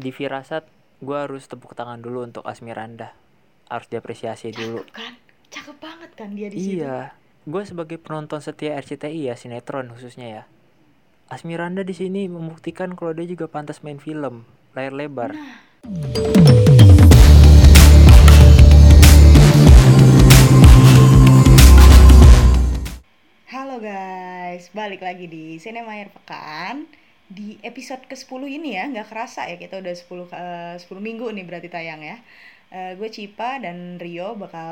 di Firasat gue harus tepuk tangan dulu untuk Asmiranda. Harus diapresiasi dulu. Cakep kan? Cakep banget kan dia di situ. iya. Gue sebagai penonton setia RCTI ya sinetron khususnya ya. Asmiranda di sini membuktikan kalau dia juga pantas main film layar lebar. Nah, Halo guys, balik lagi di Cinema Air Pekan Di episode ke-10 ini ya, nggak kerasa ya kita udah 10, eh, 10 minggu nih berarti tayang ya. Eh, Gue Cipa dan Rio bakal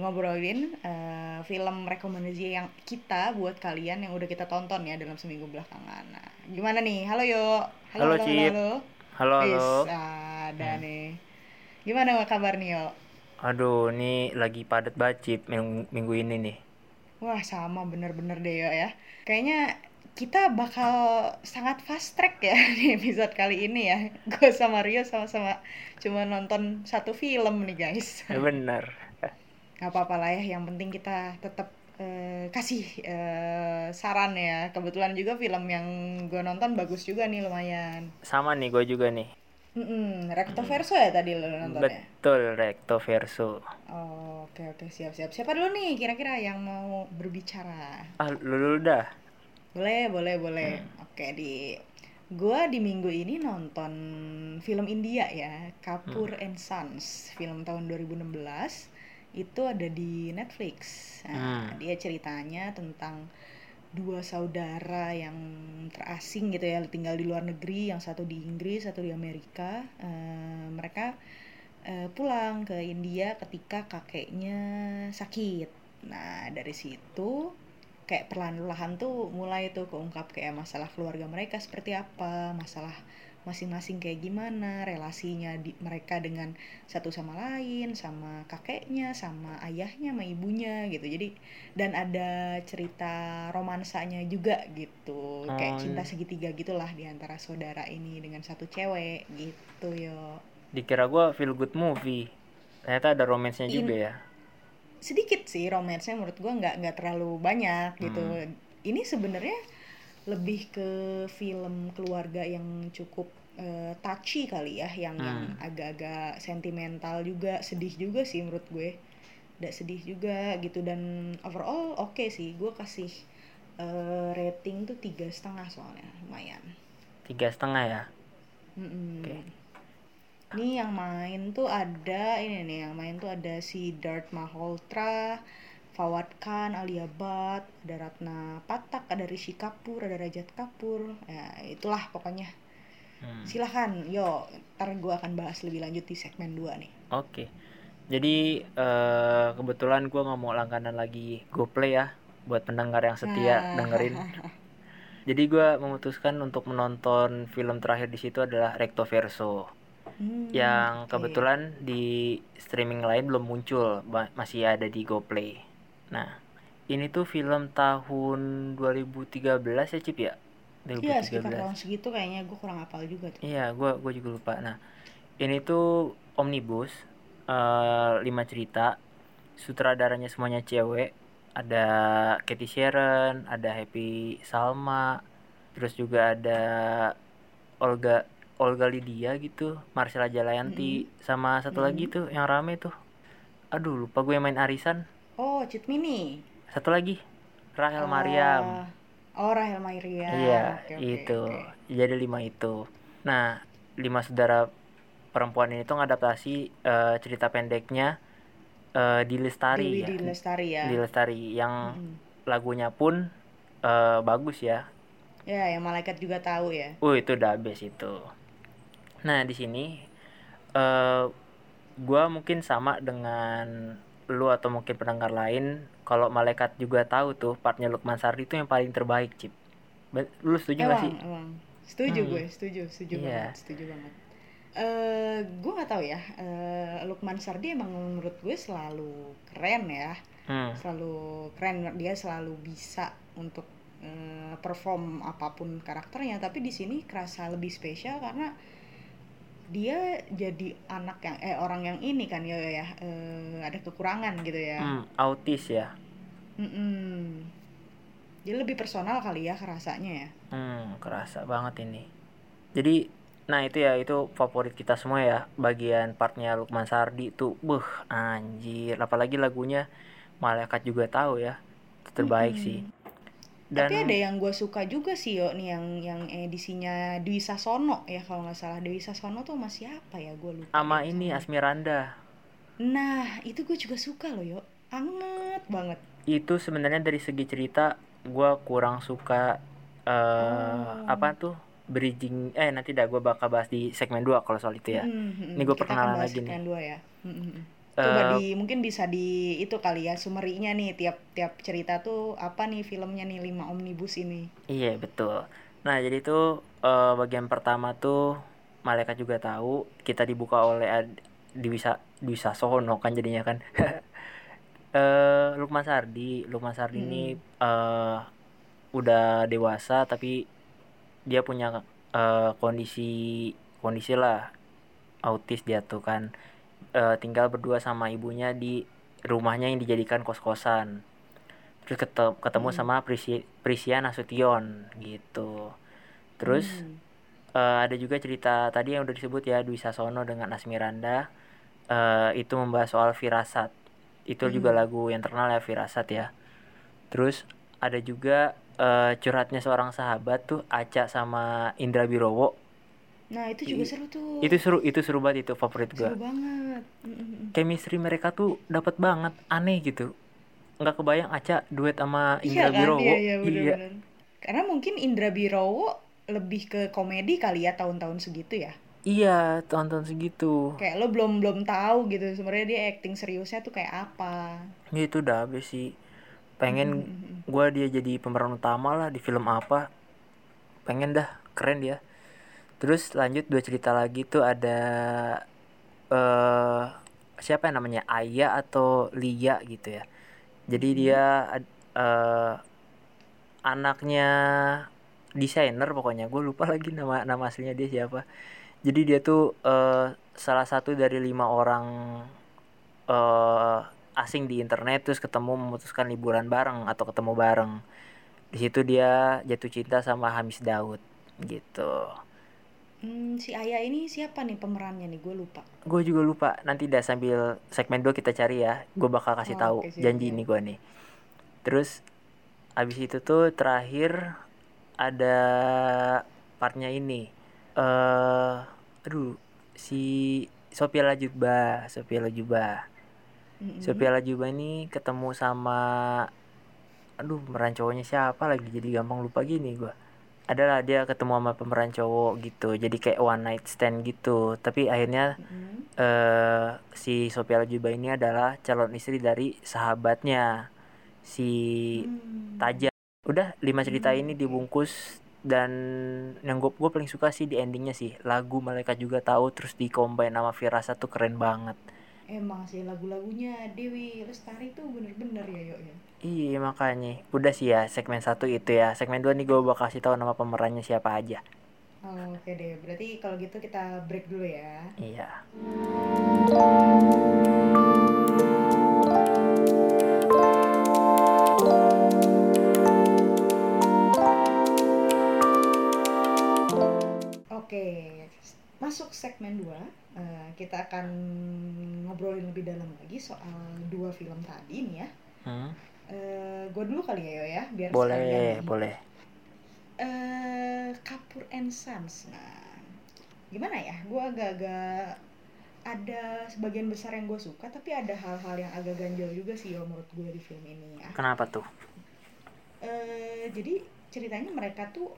ngobrolin eh, film rekomendasi yang kita buat kalian yang udah kita tonton ya dalam seminggu belakangan. Nah, gimana nih? Halo Yo. Halo, Cip. halo. Halo Wis, halo ada nih. Gimana kabar nih Yo? aduh ini lagi padat banget minggu, minggu ini nih. Wah sama bener-bener deh Yo ya. Kayaknya kita bakal sangat fast track ya di episode kali ini ya. Gue sama Rio sama-sama cuma nonton satu film nih guys. Ya bener Gak apa-apa lah ya, yang penting kita tetap eh, kasih eh, saran ya. Kebetulan juga film yang gue nonton bagus juga nih lumayan. Sama nih gue juga nih. Mm-mm, Recto Verso ya tadi lo nontonnya? betul recto verso. Oh, oke oke. Siap siap. Siapa dulu nih kira-kira yang mau berbicara? ah lu dulu dah Boleh, boleh, boleh. Oke, di gua di minggu ini nonton film India ya, Kapur and Sons, film tahun 2016. Itu ada di Netflix. Nah, Hmm. dia ceritanya tentang dua saudara yang terasing gitu ya, tinggal di luar negeri, yang satu di Inggris, satu di Amerika. Eh, mereka eh, pulang ke India ketika kakeknya sakit. Nah, dari situ kayak perlahan-lahan tuh mulai tuh keungkap kayak masalah keluarga mereka seperti apa, masalah masing-masing kayak gimana, relasinya di, mereka dengan satu sama lain, sama kakeknya, sama ayahnya, sama ibunya gitu. Jadi dan ada cerita romansanya juga gitu, kayak Oh, cinta iya. segitiga gitulah di antara saudara ini dengan satu cewek gitu yo. dikira gue feel good movie ternyata ada romansnya juga ya sedikit sih romansnya menurut gua nggak nggak terlalu banyak gitu ini sebenarnya lebih ke film keluarga yang cukup eh, touchy kali ya yang yang Hmm. agak-agak sentimental juga sedih juga sih menurut gue udah sedih juga gitu dan overall oke sih gue kasih eh, rating tuh tiga setengah soalnya lumayan tiga setengah ya Mm-mm. Oke. Ini yang main tuh ada ini nih yang main tuh ada si Dart Malhotra, Fawad Khan, Alia Bhatt, ada Ratna Patak, ada Rishi Kapoor, ada Rajat Kapoor. Ya, itulah pokoknya. Hmm. Silahkan, yo, ntar gue akan bahas lebih lanjut di segmen 2 nih. Oke, jadi eh, kebetulan gue nggak mau langganan lagi GoPlay ya, buat pendengar yang setia Nah. dengerin. Jadi gue memutuskan untuk menonton film terakhir di situ adalah Recto Verso, Hmm, yang oke. kebetulan di streaming lain belum muncul, masih ada di GoPlay. Nah, ini tuh film tahun 2013 ya Cip ya? Iya, sekitar 2013. tahun segitu kayaknya gue kurang hafal juga tuh. Iya, gua gua juga lupa. Nah, ini tuh omnibus, eh lima cerita, sutradaranya semuanya cewek. Ada Cathy Sharon, ada Happy Salma, terus juga ada Olga Olga Lydia gitu, Marcella Jalayanti, sama satu lagi tuh yang rame tuh. Aduh, lupa gue yang main arisan. Oh, Cut Mini. Satu lagi, Rahel Mariam. Oh, Rahel Mariam. Iya, oke, itu. oke. Jadi lima itu. Nah, lima saudara perempuan ini tuh ngadaptasi eh, cerita pendeknya eh, di Lestari Dewi ya. di Lestari ya. Di Lestari yang Mm-mm. lagunya pun eh, bagus ya. Ya, yang malaikat juga tahu ya. Uh, itu udah best itu. Nah, di sini eh gua mungkin sama dengan lu atau mungkin pendengar lain kalau malaikat juga tahu tuh partnya Lukman Sardi itu yang paling terbaik, Cip. Lu setuju gak sih? emang. Setuju Hmm. gue, setuju, setuju Iya. banget, setuju banget. Eh, gue nggak tahu ya. eh, Lukman Sardi emang menurut gue selalu keren ya, Hmm. selalu keren. Dia selalu bisa untuk eh, perform apa pun karakternya. Tapi di sini kerasa lebih spesial karena dia jadi anak yang eh orang yang ini kan ya ya eh, ada kekurangan gitu ya. Hmm, autis ya. Mm-mm. Dia lebih personal kali ya kerasanya ya. Hmm, kerasa banget ini. Jadi nah itu ya itu favorit kita semua ya bagian partnya Lukman Sardi tuh buh anjir apalagi lagunya malaikat juga tahu ya itu terbaik Mm-mm. sih Tapi dan ada yang gue suka juga sih yo nih yang yang edisinya Dwi Sasono ya kalau nggak salah Dwi Sasono tuh masih apa ya gue lupa. sama ini. Asmiranda Nah itu gue juga suka loh yo, anget banget. itu sebenarnya dari segi cerita gua kurang suka eh Oh. apa tuh bridging eh nanti dah gua bakal bahas di segmen 2 kalau soal itu ya Mm-mm, Ini gua kita perkenalan lagi nih. segmen dua ya. Coba Eh, di mungkin bisa di itu kali ya sumerinya nih tiap tiap cerita tuh apa nih filmnya nih lima omnibus ini. iya betul. Nah jadi tuh eh, bagian pertama tuh malaikat juga tahu kita dibuka oleh Ad- Dwisa Dwisa Sono kan jadinya kan. Eh Lukman Sardi. Lukman Sardi ini eh udah dewasa tapi dia punya eh, kondisi kondisi lah autis dia tuh kan Eh, tinggal berdua sama ibunya di rumahnya yang dijadikan kos-kosan terus ketemu, ketemu Hmm. sama Prisi, Prisia Nasution gitu terus Hmm. eh, ada juga cerita tadi yang udah disebut ya Dwi Sasono dengan Asmiranda eh, itu membahas soal firasat itu juga Hmm. lagu yang terkenal ya firasat ya terus ada juga eh, curhatnya seorang sahabat tuh Aca sama Indra Birowo Nah itu juga I- seru tuh. itu seru itu seru banget itu favorit seru gua banget. Chemistry mereka tuh dapat banget aneh gitu nggak kebayang Aca duet sama Iya Indra kan, Birowo iya iya iya benar-benar. Karena mungkin Indra Birowo lebih ke komedi kali ya tahun-tahun segitu ya. iya tonton segitu Kayak lo belum belum tahu gitu sebenarnya dia acting seriusnya tuh kayak apa. ya itu udah habis sih pengen Mm-mm. gua dia jadi pemeran utama lah di film apa pengen dah keren dia terus lanjut dua cerita lagi tuh ada eh siapa yang namanya? Aya atau Lia gitu ya. Jadi Mm-mm. dia eh anaknya desainer pokoknya. Gue lupa lagi nama nama aslinya dia siapa. Jadi dia tuh eh salah satu dari lima orang eh asing di internet terus ketemu memutuskan liburan bareng atau ketemu bareng. Di situ dia jatuh cinta sama Hamis Daud gitu Hmm, si Ayah ini siapa nih pemerannya nih? Gue lupa. gue juga lupa. Nanti dah sambil segmen 2 kita cari ya. Gue bakal kasih Oh, tahu siap, janji nih gue nih. Terus abis itu tuh terakhir ada partnya ini. Eh aduh si Sophia Lajuba Sophia Lajuba Mm-mm. Sophia Lajuba ini ketemu sama aduh pemeran cowoknya siapa lagi? Jadi gampang lupa gini gua adalah dia ketemu sama pemeran cowok gitu. Jadi kayak one night stand gitu. Tapi akhirnya Mm-mm. eh si Sophia Lajuba ini adalah calon istri dari sahabatnya si Hmm. Taja. Udah lima cerita Hmm, ini dibungkus dan yang gue gue paling suka sih di endingnya sih. Lagu malaikat juga tahu terus di combine sama tuh keren banget Emang sih lagu-lagunya Dewi Lestari tuh bener-bener ya yuk ya. Iya makanya. Udah sih ya segmen satu itu ya. Segmen 2 nih gue bakal kasih tahu nama pemerannya siapa aja. Oh, Oke deh, berarti kalau gitu kita break dulu ya. Iya. Oke, masuk segmen 2 kita akan ngobrolin lebih dalam lagi soal dua film tadi nih ya. hmm? gue dulu kali ya Yo ya, biar Boleh sekalian boleh eh Kapur and Sons. Nah, gimana ya? Gue agak-agak ada sebagian besar yang gue suka, tapi ada hal-hal yang agak ganjel juga sih yo menurut gue di film ini ya. Kenapa tuh? Eh, jadi ceritanya mereka tuh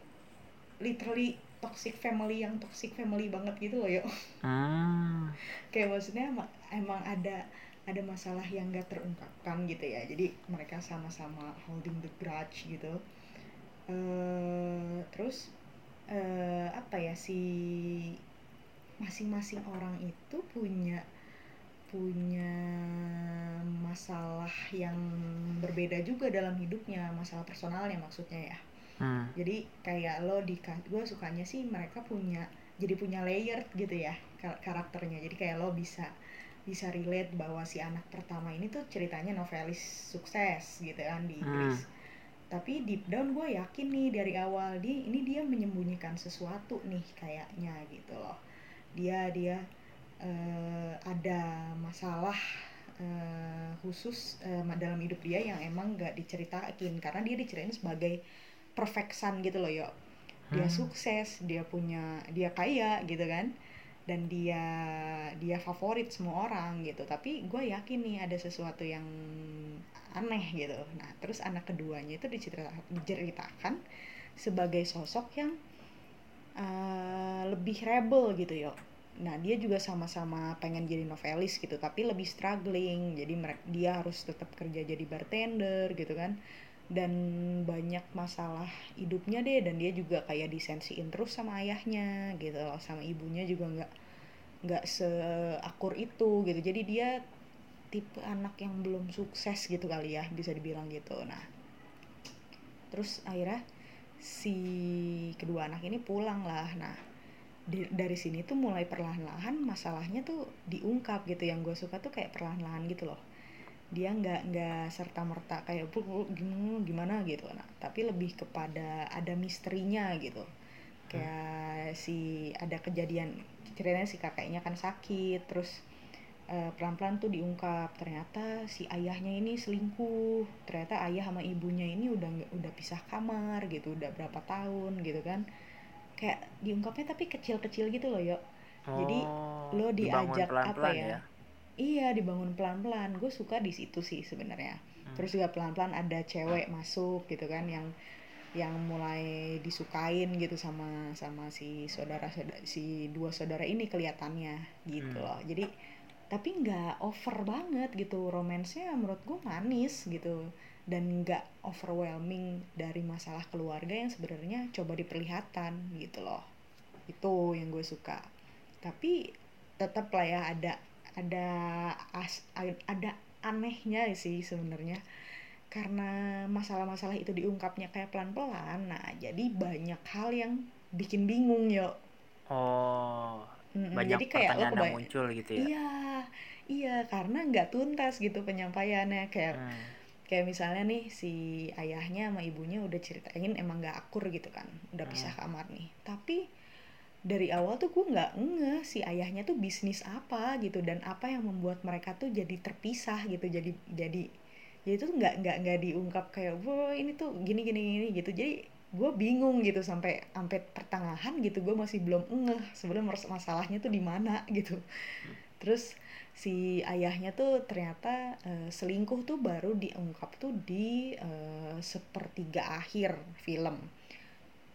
literally toxic family yang toxic family banget gitu loh yo. Hmm Kayak maksudnya emang, emang ada ada masalah yang gak terungkapkan gitu ya. Jadi mereka sama-sama holding the grudge gitu. eh terus eh apa ya si masing-masing orang itu punya punya masalah yang berbeda juga dalam hidupnya masalah personalnya maksudnya ya hmm. jadi kayak lo di gue sukanya sih mereka punya jadi punya layer gitu ya kar- karakternya. Jadi kayak lo bisa bisa relate bahwa si anak pertama ini tuh ceritanya novelis sukses gitu kan di Inggris. Tapi deep down gue yakin nih dari awal dia ini dia menyembunyikan sesuatu nih kayaknya gitu loh. Dia dia uh, ada masalah uh, khusus uh, dalam hidup dia yang emang gak diceritain karena dia diceritain sebagai perfect son gitu loh yo. Dia hmm. sukses dia punya dia kaya gitu kan. Dan dia dia favorit semua orang gitu. Tapi gue yakin nih ada sesuatu yang aneh gitu. Nah terus anak keduanya itu diceritakan, diceritakan sebagai sosok yang uh, lebih rebel gitu yo. Nah dia juga sama-sama pengen jadi novelis gitu tapi lebih struggling. Jadi dia harus tetap kerja jadi bartender gitu kan dan banyak masalah hidupnya deh dan dia juga kayak disensiin terus sama ayahnya gitu loh sama ibunya juga nggak nggak seakur itu gitu. Jadi dia tipe anak yang belum sukses gitu kali ya bisa dibilang gitu. Nah terus akhirnya si kedua anak ini pulang lah. Nah dari sini tuh mulai perlahan-lahan masalahnya tuh diungkap gitu. Yang gue suka tuh kayak perlahan-lahan gitu loh dia nggak nggak serta merta kayak gimana gimana? gitu. Nah tapi lebih kepada ada misterinya gitu. Kayak hmm. si ada kejadian ceritanya si kakeknya kan sakit terus uh, pelan-pelan tuh diungkap ternyata si ayahnya ini selingkuh ternyata ayah sama ibunya ini udah udah pisah kamar gitu udah berapa tahun gitu kan. Kayak diungkapnya tapi kecil-kecil gitu loh yuk oh, jadi lo diajak pelan -pelan apa ya, ya? Iya dibangun pelan-pelan. Gue suka di situ sih sebenarnya. Hmm. terus juga pelan-pelan ada cewek masuk gitu kan yang yang mulai disukain gitu sama sama si saudara, saudara si dua saudara ini kelihatannya gitu hmm. loh. Jadi tapi nggak over banget gitu. Romansnya menurut gue manis gitu. Dan nggak overwhelming dari masalah keluarga yang sebenarnya coba diperlihatkan gitu loh. Itu yang gue suka. Tapi tetap lah ya ada ada as, ada anehnya sih sebenarnya karena masalah-masalah itu diungkapnya kayak pelan-pelan nah jadi banyak hal yang bikin bingung yo oh mm banyak jadi kayak pertanyaan yang muncul gitu ya iya iya karena nggak tuntas gitu penyampaiannya kayak hmm. kayak misalnya nih si ayahnya sama ibunya udah ceritain emang nggak akur gitu kan udah pisah hmm. kamar nih tapi dari awal tuh gue nggak nge si ayahnya tuh bisnis apa gitu dan apa yang membuat mereka tuh jadi terpisah gitu jadi jadi jadi tuh nggak nggak nggak diungkap kayak wah ini tuh gini gini gini gitu. Jadi gue bingung gitu sampai sampai pertengahan gitu gue masih belum ngeh sebenarnya masalahnya tuh di mana gitu. Terus si ayahnya tuh ternyata uh, selingkuh tuh baru diungkap tuh di uh, sepertiga akhir film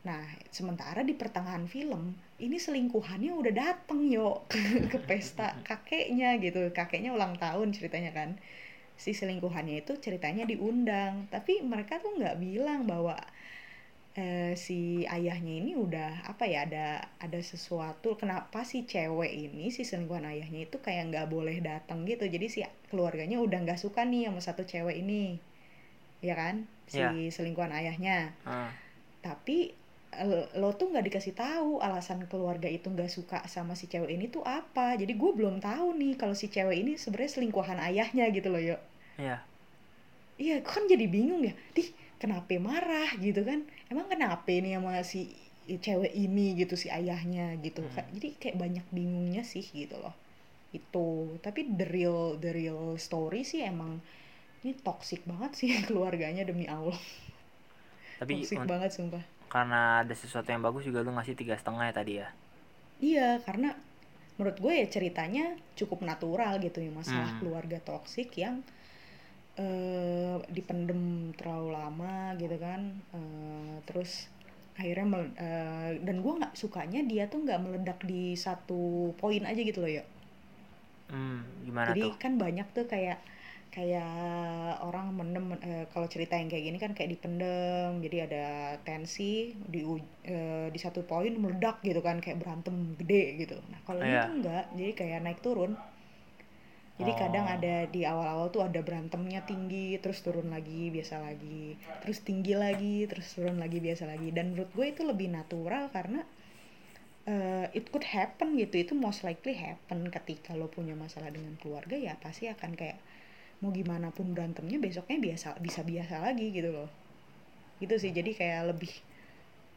Nah, sementara di pertengahan film, ini selingkuhannya udah dateng yo ke, ke pesta kakeknya gitu. Kakeknya ulang tahun ceritanya kan. Si selingkuhannya itu ceritanya diundang, tapi mereka tuh nggak bilang bahwa eh, si ayahnya ini udah apa ya ada ada sesuatu kenapa si cewek ini si selingkuhan ayahnya itu kayak nggak boleh datang gitu jadi si keluarganya udah nggak suka nih sama satu cewek ini ya kan si yeah. selingkuhan ayahnya uh. tapi lo tuh nggak dikasih tahu alasan keluarga itu nggak suka sama si cewek ini tuh apa. Jadi gue belum tahu nih kalau si cewek ini sebenarnya selingkuhan ayahnya gitu loh yuk. Iya. Iya kan jadi bingung ya. Di kenapa marah gitu kan? Emang kenapa nih sama si cewek ini gitu si ayahnya gitu? Hmm. jadi kayak banyak bingungnya sih gitu loh. Itu. Tapi the real the real story sih emang ini toxic banget sih keluarganya demi allah. Tapi toxic banget sumpah karena ada sesuatu yang bagus juga lu ngasih tiga setengah ya tadi ya iya karena menurut gue ya ceritanya cukup natural gitu ya masalah hmm. keluarga toksik yang uh, dipendem terlalu lama gitu kan uh, terus akhirnya uh, dan gue nggak sukanya dia tuh nggak meledak di satu poin aja gitu loh ya hmm, gimana jadi tuh? kan banyak tuh kayak kayak orang mendem eh, kalau cerita yang kayak gini kan kayak dipendem jadi ada tensi di eh, di satu poin meledak gitu kan kayak berantem gede gitu nah kalau yeah. ini tuh enggak jadi kayak naik turun jadi oh. kadang ada di awal-awal tuh ada berantemnya tinggi terus turun lagi biasa lagi terus tinggi lagi terus turun lagi biasa lagi dan menurut gue itu lebih natural karena uh, it could happen gitu itu most likely happen ketika lo punya masalah dengan keluarga ya pasti akan kayak mau gimana pun berantemnya besoknya biasa bisa biasa lagi gitu loh. Gitu sih jadi kayak lebih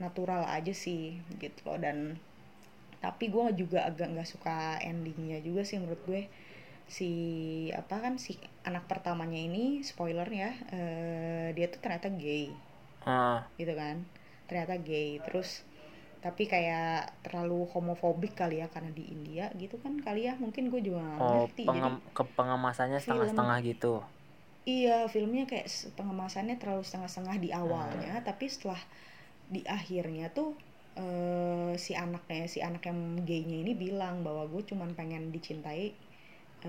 natural aja sih gitu loh. Dan tapi gue juga agak nggak suka endingnya juga sih menurut gue. Si apa kan si anak pertamanya ini spoiler ya eh, dia tuh ternyata gay. Ah, gitu kan ternyata gay. Terus tapi kayak terlalu homofobik kali ya karena di India gitu kan kali ya mungkin gue juga oh ngerti jadi pengem ke pengemasannya film- setengah-setengah gitu. Iya, filmnya kayak pengemasannya terlalu setengah-setengah di awalnya, tapi setelah di akhirnya tuh eh, si anaknya, si anak yang gaynya ini bilang bahwa gue cuman pengen dicintai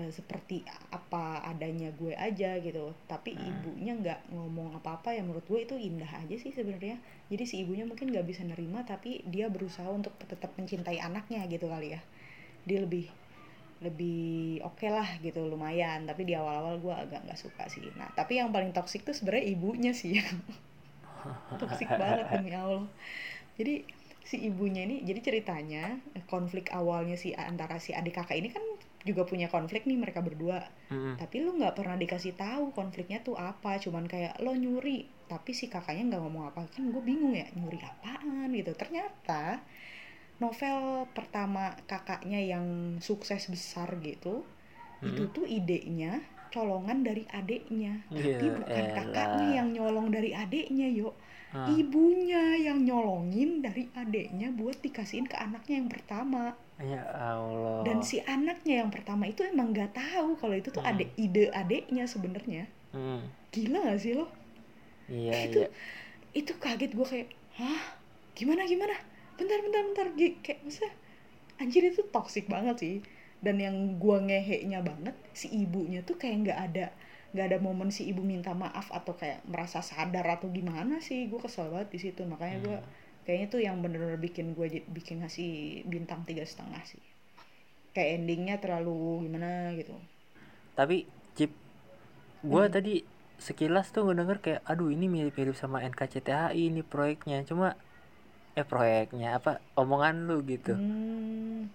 eh, seperti apa adanya gue aja gitu. Tapi Hmm. ibunya nggak ngomong apa-apa ya menurut gue itu indah aja sih sebenarnya. Jadi si ibunya mungkin nggak bisa nerima, tapi dia berusaha untuk tetap mencintai anaknya gitu kali ya. Dia lebih lebih oke lah gitu lumayan tapi di awal-awal gue agak nggak suka sih nah tapi yang paling toksik tuh sebenarnya ibunya sih yang toksik banget demi allah jadi si ibunya ini jadi ceritanya konflik awalnya si antara si adik kakak ini kan juga punya konflik nih mereka berdua. Mm-mm. tapi lu nggak pernah dikasih tahu konfliknya tuh apa. Cuman kayak lo nyuri. Tapi si kakaknya nggak ngomong apa. Kan gue bingung ya nyuri apaan gitu. Ternyata novel pertama kakaknya yang sukses besar gitu itu Mm-mm. tuh idenya colongan dari adeknya. Tapi bukan elah. kakaknya yang nyolong dari adeknya yo Ah, ibunya yang nyolongin dari adeknya buat dikasihin ke anaknya yang pertama. Ya Allah. Dan si anaknya yang pertama itu emang nggak tahu kalau itu tuh Hmm. adek ide adeknya sebenarnya. Mm. gila gak sih lo? Iya itu iya. itu kaget gue kayak hah? Gimana gimana? Bentar bentar bentar. Gi- kayak masa anjir itu toxic banget sih. Dan yang gua ngeheknya banget si ibunya tuh kayak nggak ada nggak ada momen si ibu minta maaf atau kayak merasa sadar atau gimana sih gue kesel banget di situ. Makanya gue Hmm. kayaknya tuh yang bener-bener bikin gue bikin ngasih bintang tiga setengah sih. Kayak endingnya terlalu gimana gitu. Tapi Cip gue Hmm. tadi sekilas tuh ngedenger kayak aduh ini mirip-mirip sama NKCTHI ini proyeknya. Cuma eh proyeknya apa? Omongan lu gitu. Hmm,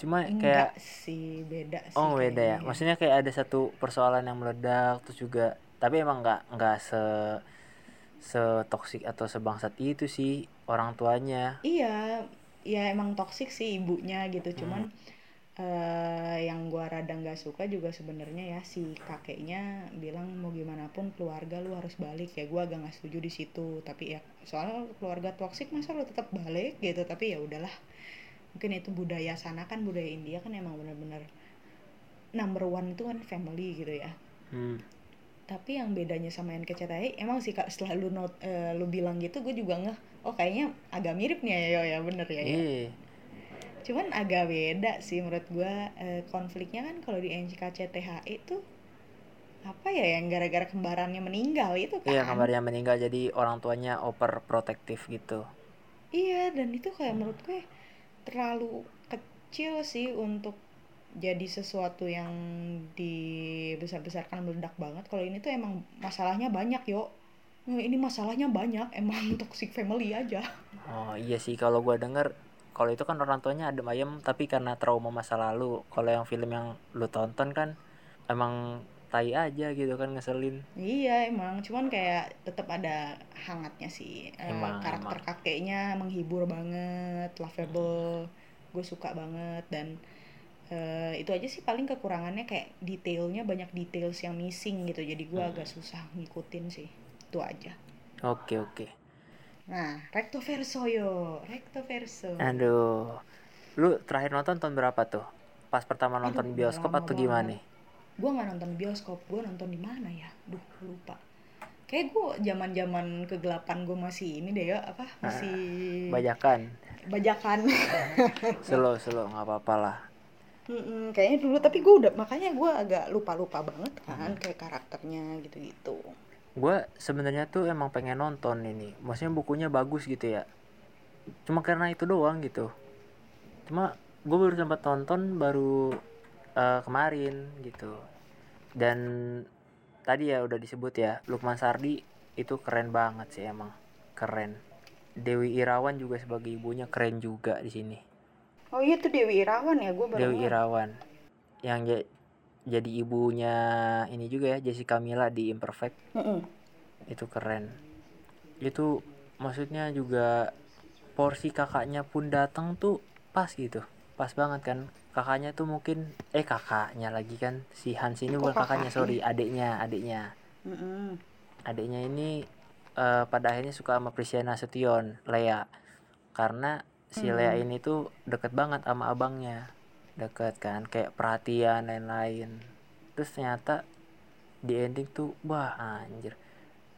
cuma enggak kayak sih beda sih oh beda ya kayaknya maksudnya kayak ada satu persoalan yang meledak terus juga tapi emang nggak nggak se setoksik atau sebangsat itu sih orang tuanya Iya, ya emang toksik sih ibunya gitu. Hmm. Cuman eh, yang gua rada nggak suka juga sebenarnya ya si kakeknya bilang mau gimana pun keluarga lu harus balik ya. Gua agak nggak setuju di situ. Tapi ya soal keluarga toksik masa lu tetap balik gitu. Tapi ya udahlah. Mungkin itu budaya sana kan budaya India kan emang bener-bener number one itu kan family gitu ya hmm. tapi yang bedanya sama NKCTHI emang sih kak setelah lu not, eh, lu bilang gitu gue juga ngeh oh kayaknya agak mirip nih ya yo ya bener ya, ya. Iya. cuman agak beda sih menurut gue eh, konfliknya kan kalau di NKCTHI itu apa ya yang gara-gara kembarannya meninggal itu kan Iya kabarnya meninggal jadi orang tuanya overprotective gitu. iya dan itu kayak menurut gue terlalu kecil sih untuk jadi sesuatu yang dibesar-besarkan meledak banget. Kalau ini tuh emang masalahnya banyak yo. Nah, ini masalahnya banyak emang toxic family aja. Oh iya sih. Kalau gua denger kalau itu kan orang tuanya adem ayem tapi karena trauma masa lalu. Kalau yang film yang lu tonton kan emang tai aja gitu kan ngeselin. Iya emang, cuman kayak tetap ada hangatnya sih. Eh, Emang, karakter emang. kakeknya menghibur banget, lovable, gue suka banget dan eh, itu aja sih paling kekurangannya kayak detailnya banyak details yang missing gitu. Jadi gue agak susah ngikutin sih, itu aja. Oke oke. Nah, recto verso yo, recto verso. Aduh. Lu terakhir nonton tahun berapa tuh? Pas pertama Aduh, nonton udah bioskop atau gimana? Gue nggak nonton bioskop, gue nonton di mana ya? Duh lupa. Kayak gue zaman zaman kegelapan gue masih ini deh ya apa masih Bajakan. bajakan Slow slow nggak apa-apa lah. Mm-mm, kayaknya dulu tapi gue udah makanya gue agak lupa lupa banget kan kayak karakternya gitu gitu Gua sebenarnya tuh emang pengen nonton ini. Maksudnya bukunya bagus gitu ya. Cuma karena itu doang gitu. Cuma gue baru sempat tonton baru eh, kemarin gitu. Dan tadi ya udah disebut ya Lukman Sardi itu keren banget sih emang keren. Dewi Irawan juga sebagai ibunya keren juga di sini. oh iya tuh Dewi Irawan ya gue baru Dewi. Irawan yang ja- jadi ibunya ini juga ya Jessica Mila di Imperfect Mm-mm. itu keren itu maksudnya juga porsi kakaknya pun datang tuh pas gitu pas banget kan. Kakaknya tuh mungkin eh kakaknya lagi kan. Si Hans ini bukan kakaknya sorry adiknya adiknya. Mm-mm. adiknya ini eh, pada akhirnya suka sama Prisia Nasution Lea. Karena si Lea Hmm. ini tuh deket banget sama abangnya. Deket kan kayak perhatian lain-lain. Terus ternyata di ending tuh wah anjir.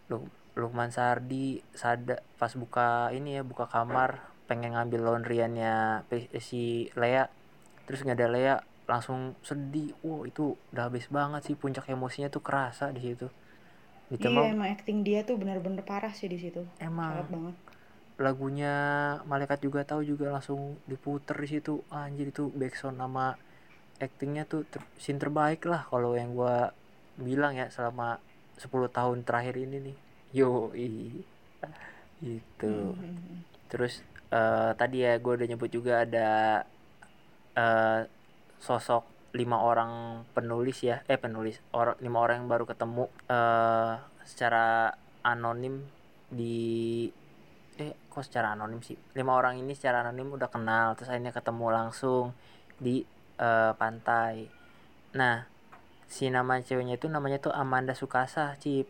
Lu Lukman Sardi sada pas buka ini ya buka kamar pengen ngambil laundryannya Pe- si Lea terus nggak ada Lea langsung sedih. Wow itu udah habis banget sih puncak emosinya tuh kerasa di situ. Iya emang acting dia tuh bener-bener parah sih di situ. emang. Banget. lagunya malaikat juga tahu juga langsung diputer di situ. Anjir itu backsound sama actingnya tuh ter scene terbaik lah kalau yang gua bilang ya selama 10 tahun terakhir ini nih. Yo itu Mhm. terus eh, tadi ya gue udah nyebut juga ada eh, sosok lima orang penulis ya. Eh penulis. Orang lima orang yang baru ketemu eh secara anonim di eh kok secara anonim sih? Lima orang ini secara anonim udah kenal terus akhirnya ketemu langsung di eh, pantai. Nah si nama ceweknya itu namanya tuh Amanda Sukasa Cip.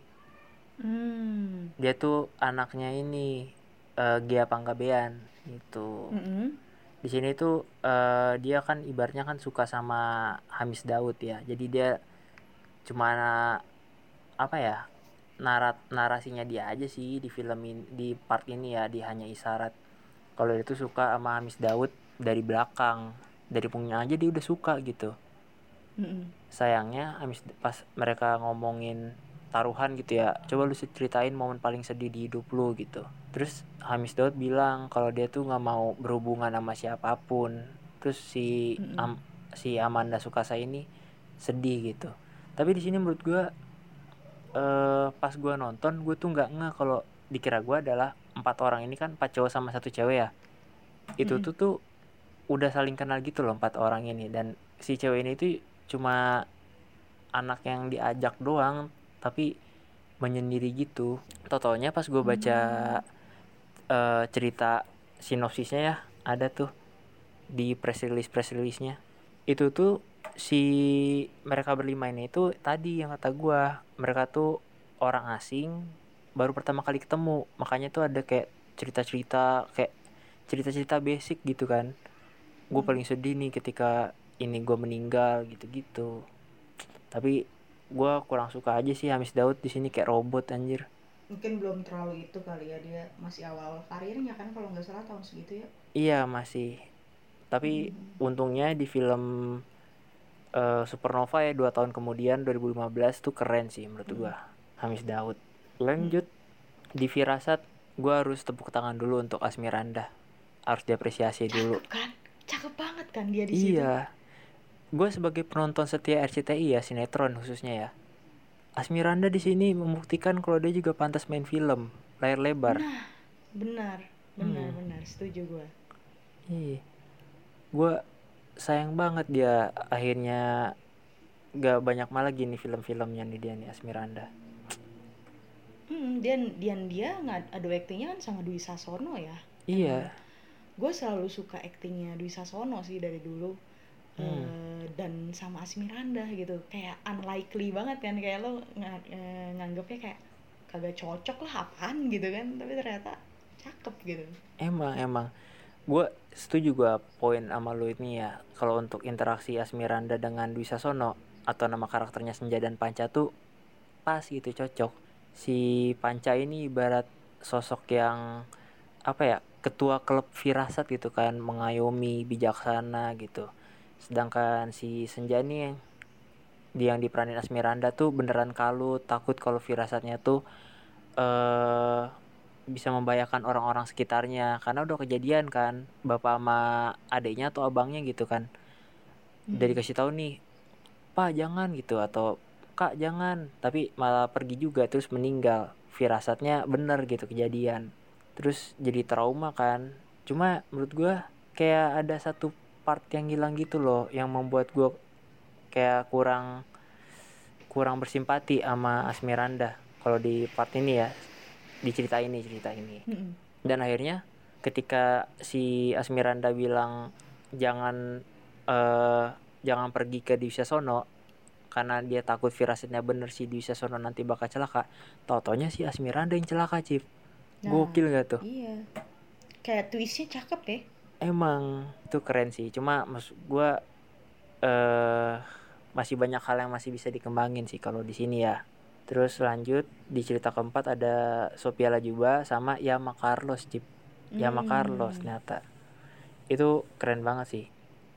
Hmm. dia tuh anaknya ini eh, Gia Panggabean gitu. Mm-mm. di sini tuh eh, dia kan ibaratnya kan suka sama Hamis Daud ya. Jadi dia cuma apa ya narat narasinya dia aja sih di film ini di part ini ya di hanya isyarat. Kalau dia tuh suka sama Hamis Daud dari belakang dari punggungnya aja dia udah suka gitu. Mm-mm. sayangnya Hamis pas mereka ngomongin taruhan gitu ya coba lu ceritain momen paling sedih di hidup lu gitu terus Hamis Daud bilang kalau dia tuh nggak mau berhubungan sama siapa pun. Terus si Mm-mm. Am- si Amanda Sukasa ini sedih gitu. Tapi di sini menurut gua eh pas gua nonton gue tuh nggak nggak kalau dikira gua adalah empat orang ini kan empat cowok sama satu cewek ya. Itu Mm-mm. tuh tuh udah saling kenal gitu loh empat orang ini. Dan si cewek ini tuh cuma anak yang diajak doang tapi menyendiri gitu. Totalnya pas gue baca eh, cerita sinopsisnya ya ada tuh di press release press release nya itu tuh si mereka berlima ini tuh tadi yang kata gua mereka tuh orang asing baru pertama kali ketemu. Makanya tuh ada kayak cerita-cerita kayak cerita-cerita basic gitu kan. Gue Hmm. paling sedih nih ketika ini gue meninggal gitu-gitu. Tapi gua kurang suka aja sih Hamis Daud di sini kayak robot anjir Mungkin belum terlalu itu kali ya dia masih awal karirnya kan kalau nggak salah tahun segitu ya. iya masih tapi Hmm. untungnya di film eh, Supernova ya dua tahun kemudian 2015 tuh keren sih menurut Hmm. gua Hamis Daud lanjut di Firasat gua harus tepuk tangan dulu untuk Asmiranda harus diapresiasi dulu Cakep kan? Cakep banget kan dia di situ. iya gue sebagai penonton setia RCTI ya sinetron khususnya ya Asmiranda di sini membuktikan kalau dia juga pantas main film layar lebar Nah, benar, benar, Hmm. benar, setuju gue. Iya. Gue sayang banget dia akhirnya gak banyak malah gini film-filmnya nih dia nih Asmiranda. Hmm, dan dan dia nggak adu aktingnya kan sama Dwi Sasono ya. Iya. Gue selalu suka aktingnya Dwi Sasono sih dari dulu. Hmm. Eh, dan sama Asmiranda gitu kayak unlikely banget kan kayak lo nga- eh, nganggepnya kayak kagak cocok lah apaan gitu kan tapi ternyata cakep gitu Emang emang. Gue setuju gue poin sama lu ini ya. Kalau untuk interaksi Asmiranda dengan Dwi Sasono atau nama karakternya Senja dan Panca tuh pas gitu cocok. Si Panca ini ibarat sosok yang apa ya ketua klub firasat gitu kan mengayomi bijaksana gitu sedangkan si Senja nih yang dia yang diperanin Asmiranda tuh beneran kalut takut kalau firasatnya tuh eh bisa membahayakan orang-orang sekitarnya. Karena udah kejadian kan bapak sama adiknya atau abangnya gitu kan. Hmm. dikasih tahu nih pak jangan gitu. Atau kak jangan. Tapi malah pergi juga terus meninggal. Firasatnya bener gitu kejadian. Terus jadi trauma kan. Cuma menurut gua kayak ada satu part yang hilang gitu loh yang membuat gua kayak kurang kurang bersimpati sama Asmiranda kalau di part ini ya di cerita ini cerita ini dan akhirnya ketika si Asmiranda bilang jangan eh jangan pergi ke Dwi Sasono karena dia takut firasatnya bener si Dwi Sasono nanti bakal celaka tau-taunya si Asmiranda yang celaka Cip Nah, gokil gak tuh Iya. Kayak twistnya cakep deh. Emang itu keren sih. Cuma maksud gua eh masih banyak hal yang masih bisa dikembangin sih kalau di sini ya. Terus lanjut di cerita keempat ada Sophia Lajuba sama Yama Carlos Cip. Yama Hmm. Carlos ternyata. Itu keren banget sih.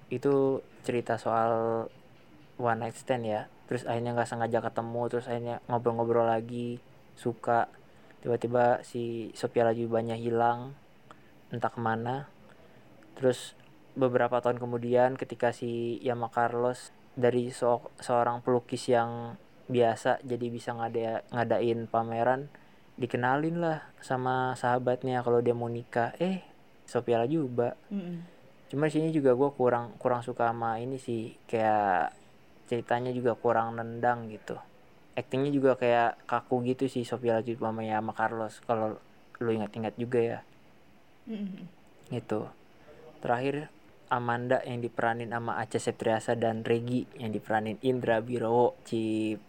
Itu cerita soal one night stand ya. Terus akhirnya nggak sengaja ketemu terus akhirnya ngobrol-ngobrol lagi suka. Tiba-tiba si Sophia Lajubanya hilang entah ke mana terus beberapa tahun kemudian ketika si Yama Carlos dari so- seorang pelukis yang biasa jadi bisa ngada ngadain pameran dikenalin lah sama sahabatnya kalau dia mau nikah. Eh Sophia Lajuba Mm-mm. cuma di sini juga gue kurang kurang suka sama ini sih. Kayak ceritanya juga kurang nendang gitu. Aktingnya juga kayak kaku gitu sih Sophia Lajuba sama Yama Carlos kalau lu ingat-ingat juga ya. Mm-mm. gitu terakhir Amanda yang diperanin sama Acha Septriasa dan Regi yang diperanin Indra Birowo Cip.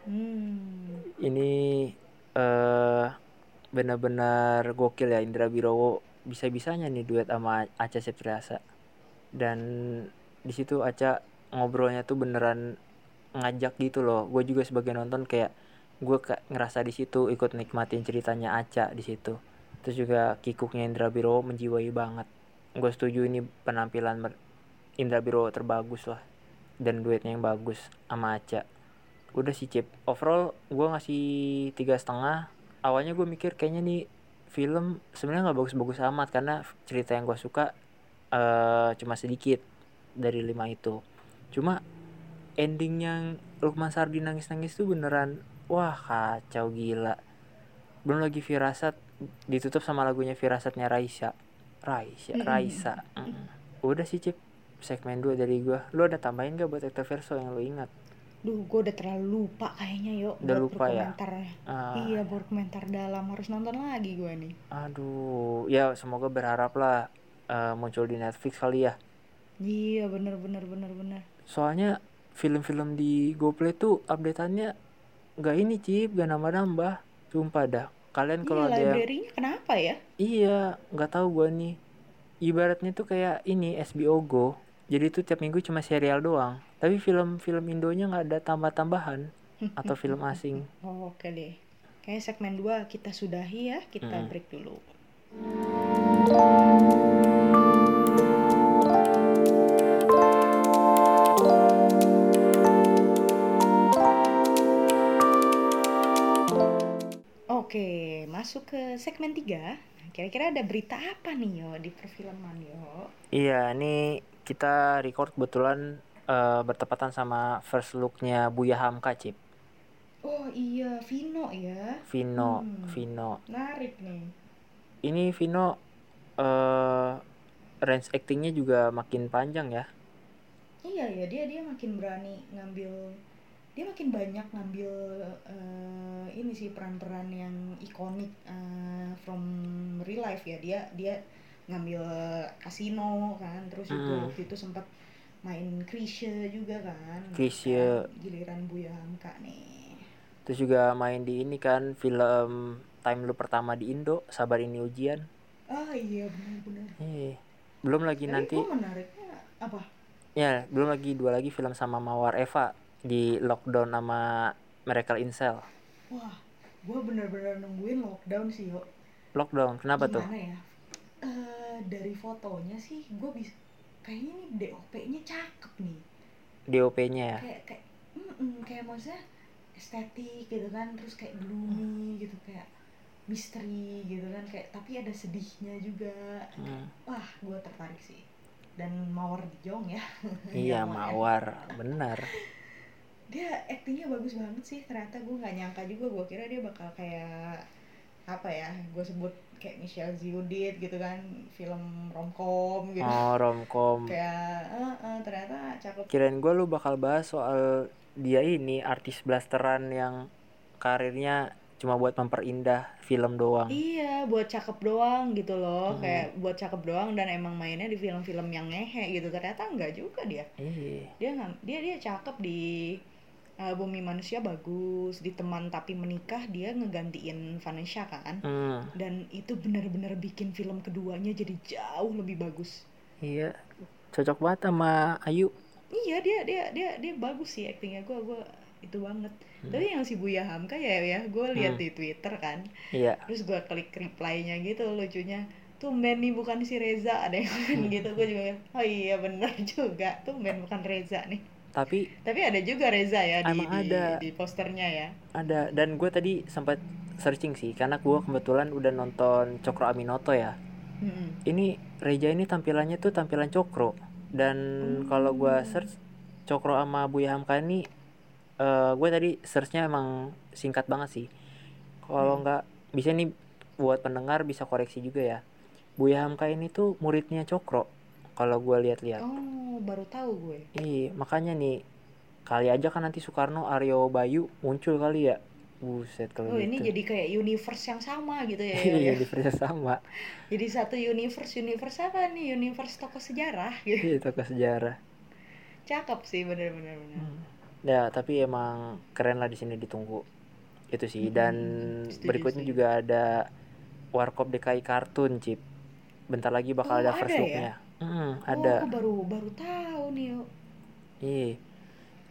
Hmm. ini eh benar-benar gokil ya Indra Birowo bisa-bisanya nih duet sama Acha Septriasa. Dan di situ Acha ngobrolnya tuh beneran ngajak gitu loh. Gue juga sebagai nonton kayak gue kayak ngerasa di situ ikut nikmatin ceritanya Aca di situ. Terus juga kikuknya Indra Birowo menjiwai banget gue setuju ini penampilan Indra Birowo terbagus lah. Dan duetnya yang bagus sama Aca. Udah sih Cip. Overall gue ngasih tiga setengah. Awalnya gue mikir kayaknya nih film sebenarnya nggak bagus-bagus amat karena cerita yang gue suka eh cuma sedikit dari lima itu. Cuma ending yang Lukman Sardi nangis-nangis tuh beneran wah kacau gila. Belum lagi Firasat ditutup sama lagunya Firasatnya Raisa Raisa. Raisa. Mm. udah sih Cip. Segmen 2 dari gua. Lu ada tambahin gak buat Hector Verso yang lu ingat? Duh, gue udah terlalu lupa kayaknya yuk Udah buat lupa ya? Ah, Iya, berkomentar dalam. Harus nonton lagi gue nih. aduh. Ya semoga berharap lah eh, muncul di Netflix kali ya. Iya, bener bener bener bener. soalnya film-film di GoPlay tuh updateannya nggak ini cip. Gak nambah-nambah. Sumpah dah kalian kalau Iya, ada yang library-nya kenapa ya? iya nggak tahu gua nih ibaratnya tuh kayak ini SBO Go jadi tuh tiap minggu cuma serial doang tapi film-film Indonya nggak ada tambah-tambahan atau film asing Oh, Oke deh. Kayaknya segmen 2 kita sudahi ya, kita Mm. break dulu. Oke, masuk ke segmen 3. Kira-kira ada berita apa nih yo di perfilman yo? iya ini kita record kebetulan eh, bertepatan sama first looknya Buya Hamka cip Oh iya, Vino ya. Vino Hmm. Vino Menarik nih. ini Vino eh range actingnya juga makin panjang ya Iya ya dia dia makin berani ngambil dia makin banyak ngambil eh, ini sih peran-peran yang ikonik eh, from real life ya. Dia dia ngambil kasino kan terus juga Mm. waktu itu sempat main Krisye juga kan. Krisye. sekarang giliran Buya Hamka nih. Terus juga main di ini kan film time lu pertama di Indo sabar ini ujian. Ah iya benar-benar. Eh belum lagi tapi nanti menariknya apa? Ya belum lagi dua lagi film sama Mawar Eva di lockdown sama Miracle Incel. Wah gua benar-benar nungguin lockdown sih yo. Lockdown kenapa tuh? Gimana ya? Eh, dari fotonya sih gue bisa kayaknya nih DOP-nya cakep nih. DOP-nya ya? Kayak kayak mm-mm, kayak maksudnya estetik gitu kan terus kayak gloomy gitu kayak misteri gitu kan kayak tapi ada sedihnya juga. Hmm. wah gue tertarik sih. Dan Mawar Jong ya. Iya Ya, Mawar. Mawar benar dia aktingnya bagus banget sih ternyata gue nggak nyangka juga gue kira dia bakal kayak apa ya gue sebut kayak Michelle Ziudit gitu kan film romcom gitu oh romcom kayak eh, eh, ternyata cakep kirain gue lu bakal bahas soal dia ini artis blasteran yang karirnya cuma buat memperindah film doang Iya, buat cakep doang gitu loh, Hmm. kayak buat cakep doang dan emang mainnya di film-film yang ngehe gitu. Ternyata enggak juga dia. iya Dia nggak, dia dia cakep di uh, Bumi Manusia bagus, di Teman Tapi Menikah dia ngegantiin Vanessa kan. Hmm, Dan itu benar-benar bikin film keduanya jadi jauh lebih bagus. iya cocok banget sama Ayu Iya, dia dia dia dia bagus sih aktingnya gua gua itu banget. Hmm. Tapi yang si Buya Hamka ya ya gue lihat Hmm. di Twitter kan. iya terus gue klik reply-nya gitu lucunya tumben nih bukan si Reza ada yang komen gitu gue juga oh iya bener juga tumben bukan Reza nih tapi tapi ada juga Reza ya di, di, ada. di posternya ya? Ada. Dan gue tadi sempat searching sih karena gue kebetulan udah nonton Cokro Aminoto ya. Mm-mm. ini Reja ini tampilannya tuh tampilan Cokro. Dan kalau gue search Cokro sama Buya Hamka ini eh gue tadi searchnya emang singkat banget sih. Kalau Hmm. nggak bisa nih buat pendengar bisa koreksi juga ya. Buya Hamka ini tuh muridnya Cokro kalau gue lihat-lihat oh baru tahu gue Iya, makanya nih kali aja kan nanti Soekarno Aryo Bayu muncul kali ya. Buset kalau oh gitu. ini jadi kayak universe yang sama gitu ya, Iya, ya. universe sama. jadi satu universe universe apa nih universe tokoh sejarah gitu Iya, tokoh sejarah. cakep sih bener-bener bener. Hmm. Ya, tapi emang keren lah di sini ditunggu. Itu sih dan Mm-mm, setuju, berikutnya setuju. juga ada Warkop DKI kartun, Cip. Bentar lagi bakal Oh, ada first ada ya? Hmm, oh ada. aku baru baru tahu nih Iya.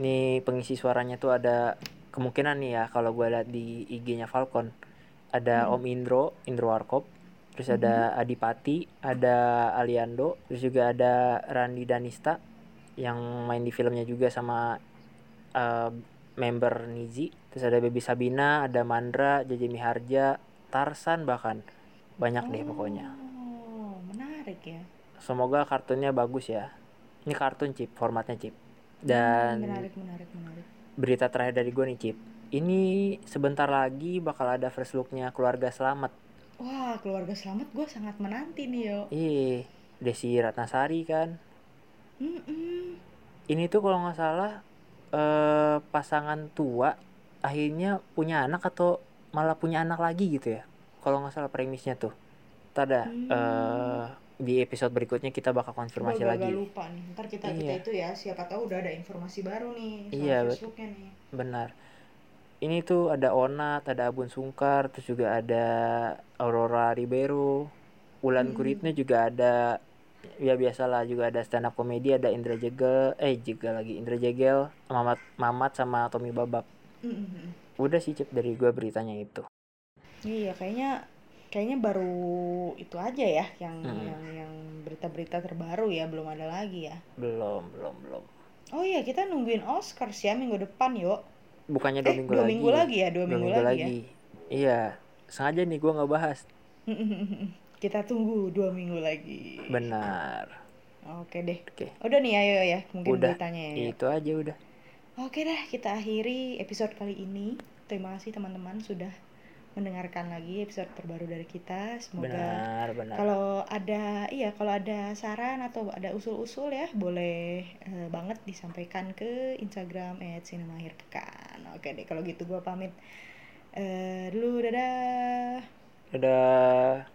Nih pengisi suaranya tuh ada kemungkinan nih ya kalau gue lihat di IG-nya Falcon. Ada Hmm. Om Indro, Indro Warkop. Terus ada Adipati, ada Aliando, terus juga ada Randi Danista yang main di filmnya juga sama eh, member Nizi. Terus ada Baby Sabina, ada Mandra, Jaja Miharja, Tarsan bahkan. Banyak deh pokoknya. oh menarik ya Semoga kartunnya bagus ya. Ini kartun chip, formatnya chip. Dan Hmm, menarik menarik menarik berita terakhir dari gue nih Cip ini sebentar lagi bakal ada first looknya keluarga selamat wah keluarga selamat gue sangat menanti nih yo ih Desi Ratnasari kan Mm-mm. ini tuh kalau nggak salah eh pasangan tua akhirnya punya anak atau malah punya anak lagi gitu ya kalau nggak salah premisnya tuh Tada Hmm. eh di episode berikutnya kita bakal konfirmasi agak lagi. lupa nih. Ntar kita kita Iya. itu ya siapa tahu udah ada informasi baru nih soal Iya, Facebooknya nih. benar. Ini tuh ada Onat ada Abun Sungkar terus juga ada Aurora Ribeiro. Ulan Hmm. Guritno juga ada ya biasalah juga ada stand up komedi ada Indra Jegel eh Jegel lagi Indra Jegel Mamat Mamat sama Tommy Babak. Mm-mm. udah sih cip dari gua beritanya itu. Iya kayaknya kayaknya baru itu aja ya yang Mm-mm. yang yang berita-berita terbaru ya belum ada lagi ya. Belum belum belum. Oh iya kita nungguin Oscars ya minggu depan yuk bukannya dua eh minggu dua lagi minggu lagi ya dua, dua minggu, minggu lagi, lagi. Iya sengaja nih gua nggak bahas. Ya kita tunggu dua minggu lagi. Benar. Oke deh. Oke. Udah nih ayo ya mungkin Udah. beritanya ya. Itu aja udah. Oke dah, kita akhiri episode kali ini. Terima kasih teman-teman sudah mendengarkan lagi episode terbaru dari kita. Semoga benar benar kalau ada iya, kalau ada saran atau ada usul-usul ya, boleh eh, banget disampaikan ke Instagram @sinemahirpekan. Oke deh, kalau gitu gua pamit. Eh dulu dadah. dadah